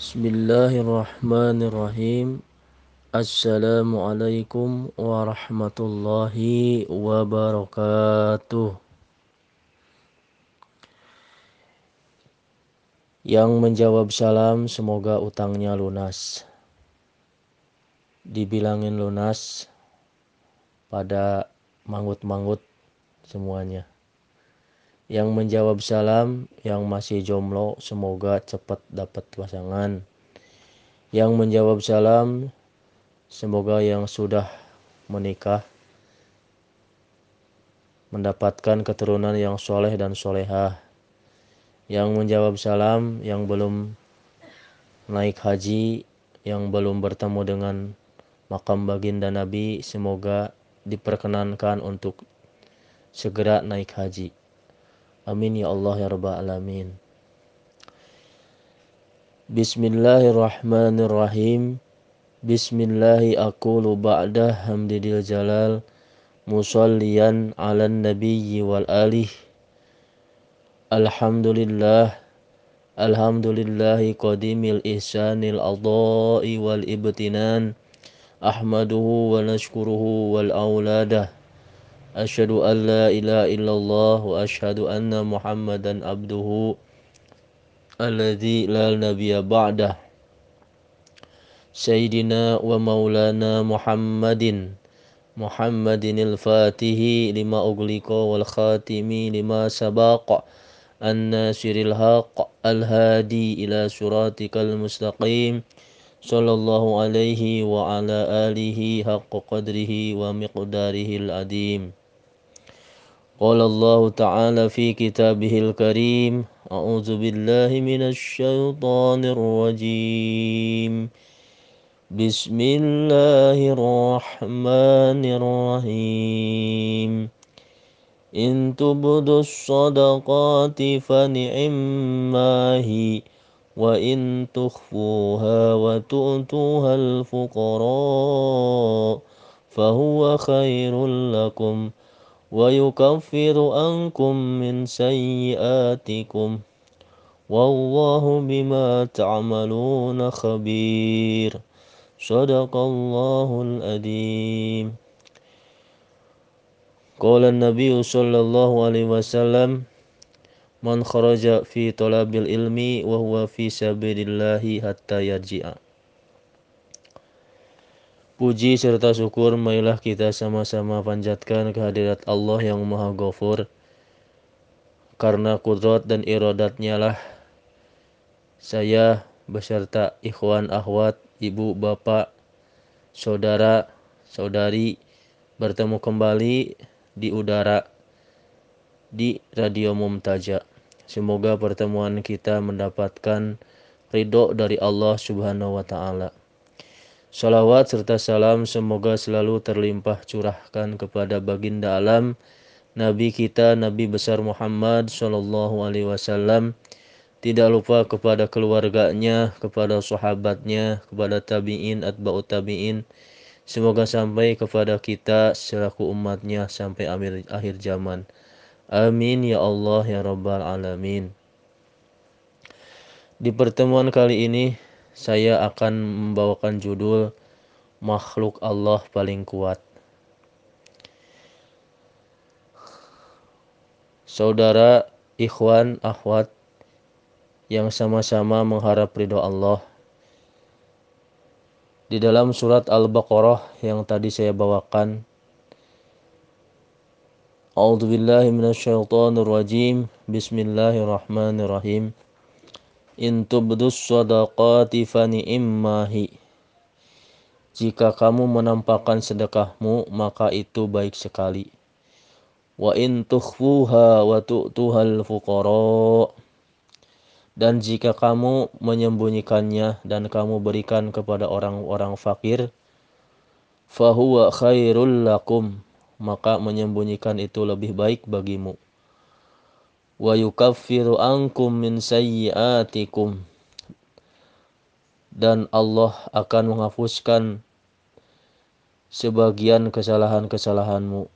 Bismillahirrahmanirrahim. Assalamualaikum warahmatullahi wabarakatuh. Yang menjawab salam semoga utangnya lunas. Dibilangin lunas pada manggut-manggut semuanya. Yang menjawab salam yang masih jomblo semoga cepat dapat pasangan. Yang menjawab salam semoga yang sudah menikah mendapatkan keturunan yang soleh dan solehah. Yang menjawab salam yang belum naik haji, yang belum bertemu dengan makam baginda Nabi, semoga diperkenankan untuk segera naik haji. Amin ya Allah ya Rabbal Alamin. Bismillahirrahmanirrahim. Bismillahi aqulu ba'da hamdidil jalal musalliyan ala nabiyyi wal alih. Alhamdulillah Alhamdulillahi qadimil ihsanil adai wal ibtinan Ahmaduhu wa nashkuruhu wal awladah أشهد أن لا إله إلا الله وأشهد أن محمدا عبده الذي لا نبي بعده. سيدنا ومولانا محمد محمد الفاتح لما أغلق والخاتم لما سبق الناصر الحق الهادي إلى صراطك المستقيم صلى الله عليه وعلى آله حق قدره ومقداره الأديم قال الله تعالى في كتابه الكريم أعوذ بالله من الشيطان الرجيم. بسم الله الرحمن الرحيم. إن تبدوا الصدقات فنعما هي وإن تخفوها وتؤتوها الفقراء فهو خير لكم. ويكفر عنكم من سيئاتكم والله بما تعملون خبير. صدق الله الأديم قال النبي صلى الله عليه وسلم من خرج في طلب العلم وهو في سبيل الله حتى يرجع. Puji serta syukur marilah kita sama-sama panjatkan kehadirat Allah yang Maha Ghafur. Karena kudrat dan iradatnya lah saya beserta ikhwan akhwat, ibu, bapak, saudara, saudari bertemu kembali di udara di Radio Mumtaja. Semoga pertemuan kita mendapatkan ridho dari Allah Subhanahu wa taala. Salawat serta salam semoga selalu terlimpah curahkan kepada baginda alam Nabi kita Nabi besar Muhammad Shallallahu Alaihi Wasallam tidak lupa kepada keluarganya, kepada sahabatnya, kepada tabiin, atba'ut tabiin. Semoga sampai kepada kita selaku umatnya sampai akhir, akhir zaman. Amin ya Allah ya Rabbal Alamin. Di pertemuan kali ini saya akan membawakan judul Makhluk Allah Paling Kuat. Saudara, ikhwan, akhwat yang sama-sama mengharap ridho Allah. Di dalam surat Al-Baqarah yang tadi saya bawakan A'udzu billahi minasyaitonir rajim. Bismillahirrahmanirrahim. In tubdus sadaqati. Jika kamu menampakkan sedekahmu, maka itu baik sekali. Wa in tukhfuha wa tu'tuhal fuqara. Dan jika kamu menyembunyikannya dan kamu berikan kepada orang-orang fakir, fahuwa khairul lakum, maka menyembunyikan itu lebih baik bagimu wa yukaffiru ankum min sayyiatikum. Dan Allah akan menghapuskan sebagian kesalahan-kesalahanmu.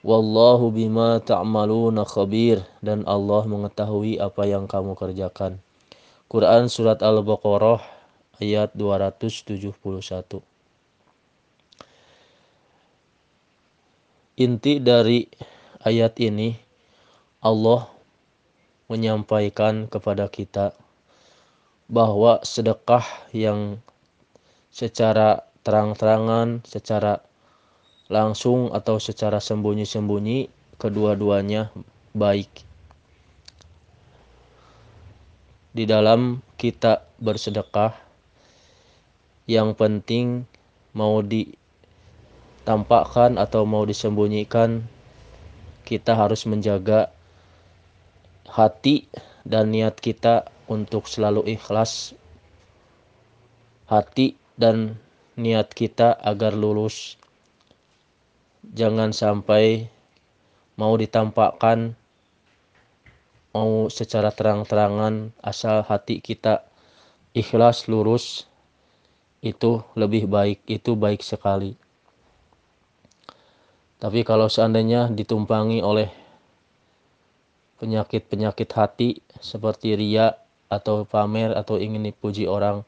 Wallahu bima ta'maluna khabir. Dan Allah mengetahui apa yang kamu kerjakan. Quran Surat Al-Baqarah ayat 271 Inti dari ayat ini Allah menyampaikan kepada kita bahwa sedekah yang secara terang-terangan, secara langsung atau secara sembunyi-sembunyi kedua-duanya baik. Di dalam kita bersedekah yang penting mau ditampakkan atau mau disembunyikan kita harus menjaga hati dan niat kita untuk selalu ikhlas hati dan niat kita agar lulus. Jangan sampai mau ditampakkan, mau secara terang-terangan, asal hati kita ikhlas, lurus, itu lebih baik, itu baik sekali. Tapi kalau seandainya ditumpangi oleh penyakit-penyakit hati seperti ria, atau pamer atau ingin dipuji orang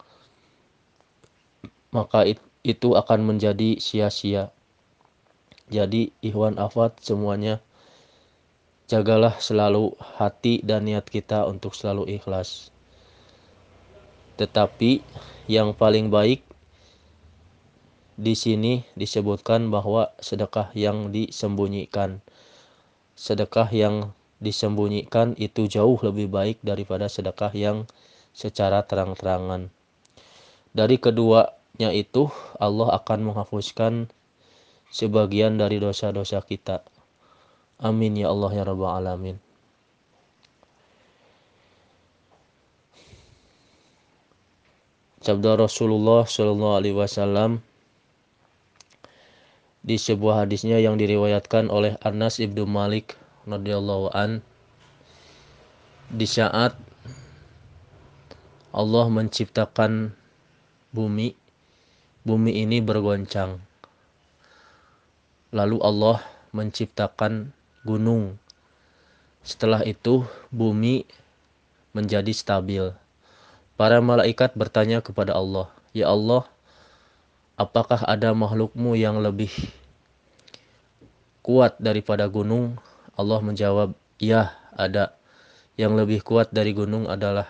maka itu akan menjadi sia-sia. Jadi ikhwan afat semuanya jagalah selalu hati dan niat kita untuk selalu ikhlas. Tetapi yang paling baik di sini disebutkan bahwa sedekah yang disembunyikan sedekah yang disembunyikan itu jauh lebih baik daripada sedekah yang secara terang-terangan. Dari keduanya itu Allah akan menghapuskan sebagian dari dosa-dosa kita. Amin ya Allah ya Rabbal Alamin. Sabda Rasulullah Shallallahu Alaihi Wasallam di sebuah hadisnya yang diriwayatkan oleh Anas ibnu Malik radhiyallahu an di saat Allah menciptakan bumi bumi ini bergoncang. Lalu Allah menciptakan gunung. Setelah itu bumi menjadi stabil. Para malaikat bertanya kepada Allah ya Allah apakah ada makhlukmu yang lebih kuat daripada gunung Allah menjawab, "Ya, ada. Yang lebih kuat dari gunung adalah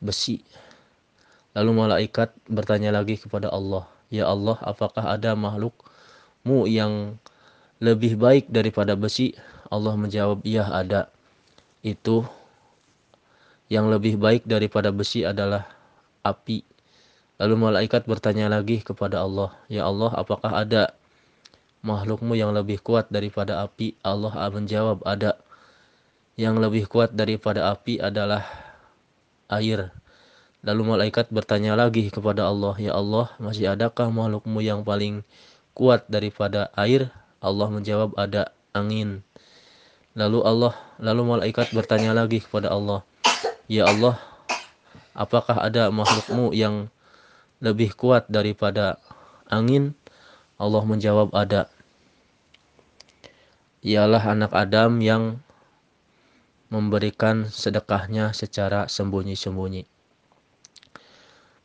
besi." Lalu malaikat bertanya lagi kepada Allah, "Ya Allah, apakah ada makhlukmu yang lebih baik daripada besi?" Allah menjawab, "Ya, ada." Itu yang lebih baik daripada besi adalah api. Lalu malaikat bertanya lagi kepada Allah, "Ya Allah, apakah ada makhlukmu yang lebih kuat daripada api? Allah menjawab, ada. Yang lebih kuat daripada api adalah air. Lalu malaikat bertanya lagi kepada Allah, Ya Allah, masih adakah makhlukmu yang paling kuat daripada air? Allah menjawab, ada angin. Lalu Allah, lalu malaikat bertanya lagi kepada Allah, Ya Allah, apakah ada makhlukmu yang lebih kuat daripada angin? Allah menjawab ada. Ialah anak Adam yang memberikan sedekahnya secara sembunyi-sembunyi.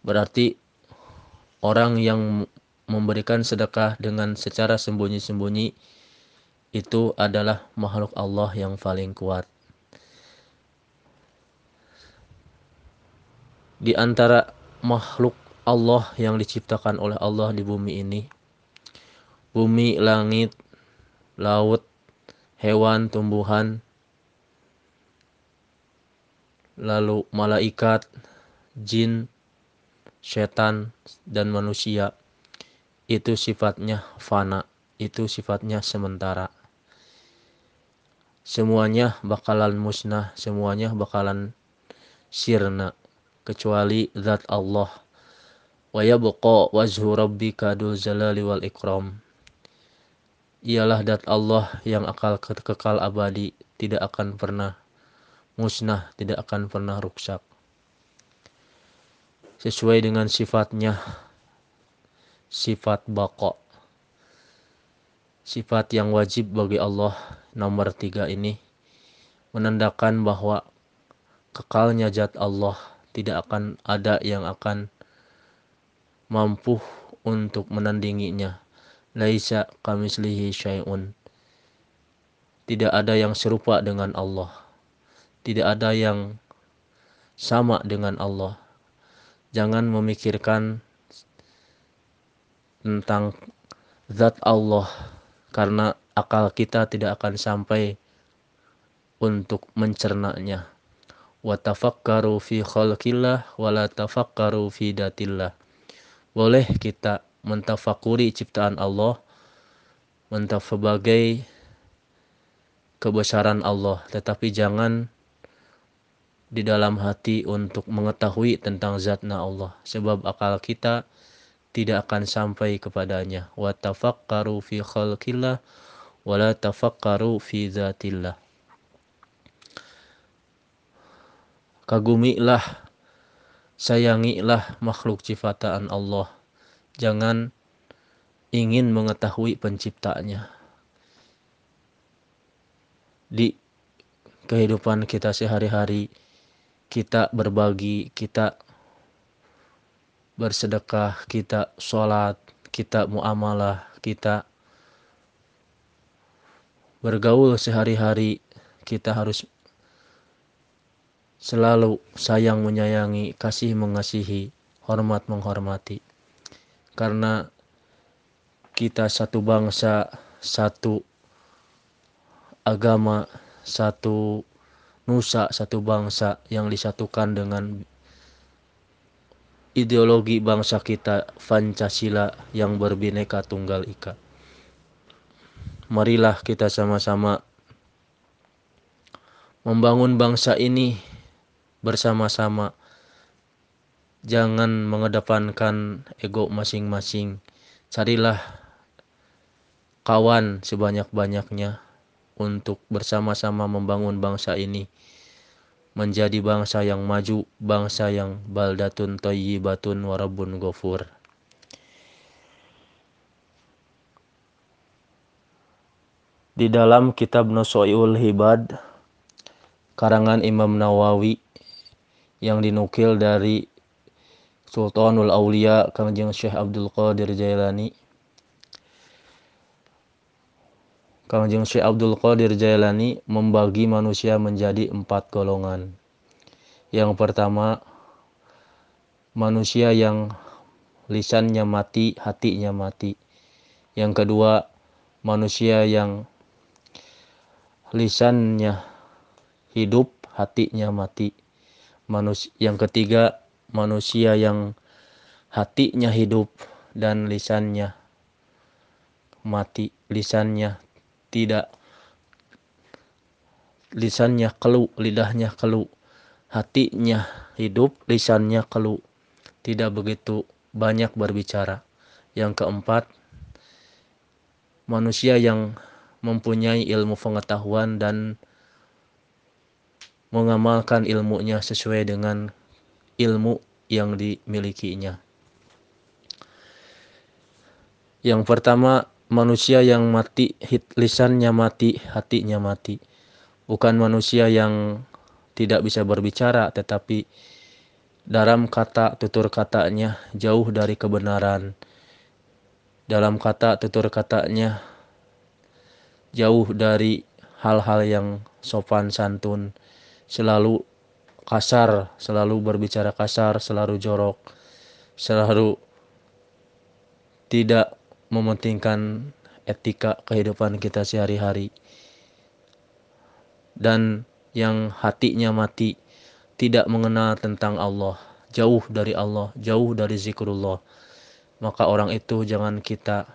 Berarti orang yang memberikan sedekah dengan secara sembunyi-sembunyi itu adalah makhluk Allah yang paling kuat. Di antara makhluk Allah yang diciptakan oleh Allah di bumi ini bumi, langit, laut, hewan, tumbuhan, lalu malaikat, jin, setan, dan manusia. Itu sifatnya fana, itu sifatnya sementara. Semuanya bakalan musnah, semuanya bakalan sirna kecuali zat Allah. Wa yabqa wajhu rabbika dzul jalali wal ikram ialah dat Allah yang akal kekal abadi, tidak akan pernah musnah, tidak akan pernah rusak. Sesuai dengan sifatnya, sifat bako. Sifat yang wajib bagi Allah nomor tiga ini menandakan bahwa kekalnya zat Allah tidak akan ada yang akan mampu untuk menandinginya laisa kamislihi syai'un tidak ada yang serupa dengan Allah tidak ada yang sama dengan Allah jangan memikirkan tentang zat Allah karena akal kita tidak akan sampai untuk mencernanya. Wa tafakkaru fi khalqillah wa la tafakkaru fi datillah. Boleh kita mentafakuri ciptaan Allah sebagai kebesaran Allah, tetapi jangan di dalam hati untuk mengetahui tentang zatna Allah sebab akal kita tidak akan sampai kepadanya. Wa tafakkaru fi khalqillah wa la tafakkaru fi zatillah. Kagumilah, sayangilah makhluk ciptaan Allah. Jangan ingin mengetahui penciptanya. Di kehidupan kita sehari-hari, kita berbagi, kita bersedekah, kita sholat, kita muamalah, kita bergaul sehari-hari, kita harus selalu sayang menyayangi, kasih mengasihi, hormat menghormati. Karena kita satu bangsa, satu agama, satu nusa, satu bangsa yang disatukan dengan ideologi bangsa kita Pancasila yang berbineka tunggal ika. Marilah kita sama-sama membangun bangsa ini bersama-sama. Jangan mengedepankan ego masing-masing. Carilah kawan sebanyak-banyaknya untuk bersama-sama membangun bangsa ini menjadi bangsa yang maju, bangsa yang baldatun thayyibatun warabun ghafur. Di dalam kitab Nusoiul Hibad karangan Imam Nawawi yang dinukil dari Sultanul Aulia Kangjeng Syekh Abdul Qadir Jailani Kangjeng Syekh Abdul Qadir Jailani membagi manusia menjadi empat golongan. Yang pertama, manusia yang lisannya mati, hatinya mati. Yang kedua, manusia yang lisannya hidup, hatinya mati. Manus yang ketiga, manusia yang hatinya hidup dan lisannya mati, lisannya tidak lisannya kelu, lidahnya kelu, hatinya hidup, lisannya kelu, tidak begitu banyak berbicara. Yang keempat, manusia yang mempunyai ilmu pengetahuan dan mengamalkan ilmunya sesuai dengan ilmu yang dimilikinya. Yang pertama, manusia yang mati, lisannya mati, hatinya mati. Bukan manusia yang tidak bisa berbicara, tetapi dalam kata tutur katanya jauh dari kebenaran. Dalam kata tutur katanya jauh dari hal-hal yang sopan santun, selalu kasar, selalu berbicara kasar, selalu jorok, selalu tidak mementingkan etika kehidupan kita sehari-hari. Dan yang hatinya mati tidak mengenal tentang Allah jauh dari Allah jauh dari zikrullah. Maka orang itu jangan kita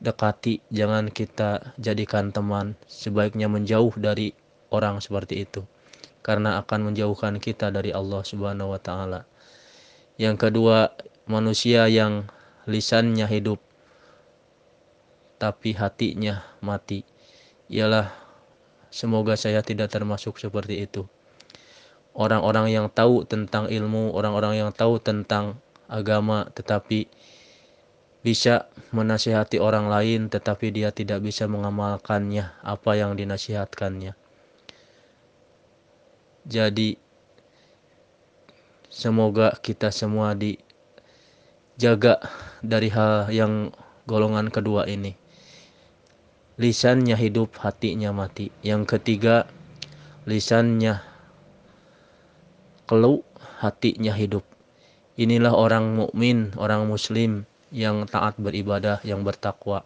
dekati jangan kita jadikan teman sebaiknya menjauh dari orang seperti itu karena akan menjauhkan kita dari Allah Subhanahu wa taala yang kedua manusia yang lisannya hidup tapi hatinya mati. Ialah semoga saya tidak termasuk seperti itu. Orang-orang yang tahu tentang ilmu, orang-orang yang tahu tentang agama tetapi bisa menasihati orang lain tetapi dia tidak bisa mengamalkannya apa yang dinasihatkannya. Jadi semoga kita semua dijaga dari hal yang golongan kedua ini. Lisannya hidup, hatinya mati. Yang ketiga, lisannya keluh, hatinya hidup. Inilah orang mukmin, orang muslim yang taat beribadah, yang bertakwa.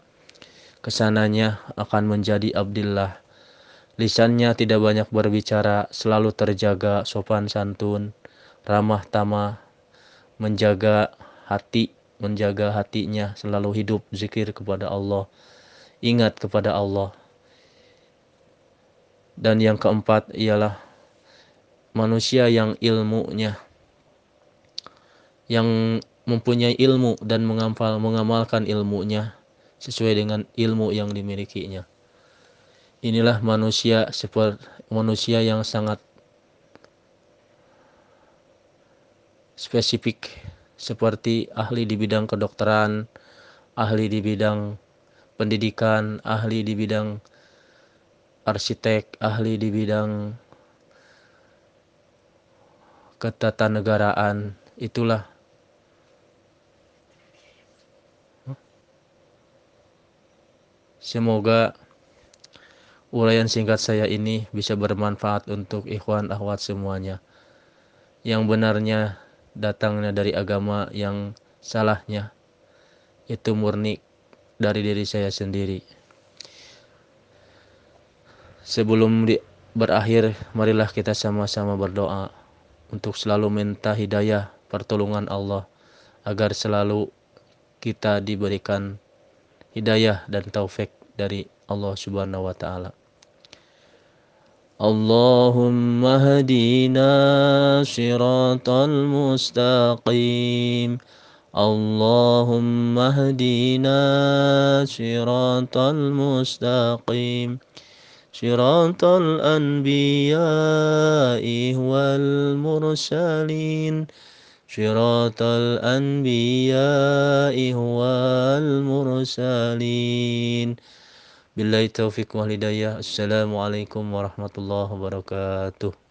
Ke sananya akan menjadi abdillah. Lisannya tidak banyak berbicara, selalu terjaga sopan santun, ramah tamah, menjaga hati, menjaga hatinya, selalu hidup zikir kepada Allah, ingat kepada Allah. Dan yang keempat ialah manusia yang ilmunya yang mempunyai ilmu dan mengamal, mengamalkan ilmunya sesuai dengan ilmu yang dimilikinya. Inilah manusia seperti manusia yang sangat spesifik seperti ahli di bidang kedokteran, ahli di bidang pendidikan, ahli di bidang arsitek, ahli di bidang ketatanegaraan. Itulah Semoga uraian singkat saya ini bisa bermanfaat untuk ikhwan akhwat semuanya. Yang benarnya datangnya dari agama yang salahnya itu murni dari diri saya sendiri. Sebelum di, berakhir, marilah kita sama-sama berdoa untuk selalu minta hidayah pertolongan Allah agar selalu kita diberikan hidayah dan taufik dari Allah Subhanahu wa taala. اللهم اهدنا صراط المستقيم. اللهم اهدنا صراط المستقيم. صراط الأنبياء والمرسلين. صراط الأنبياء والمرسلين. Billahi taufiq wal hidayah. Assalamualaikum warahmatullahi wabarakatuh.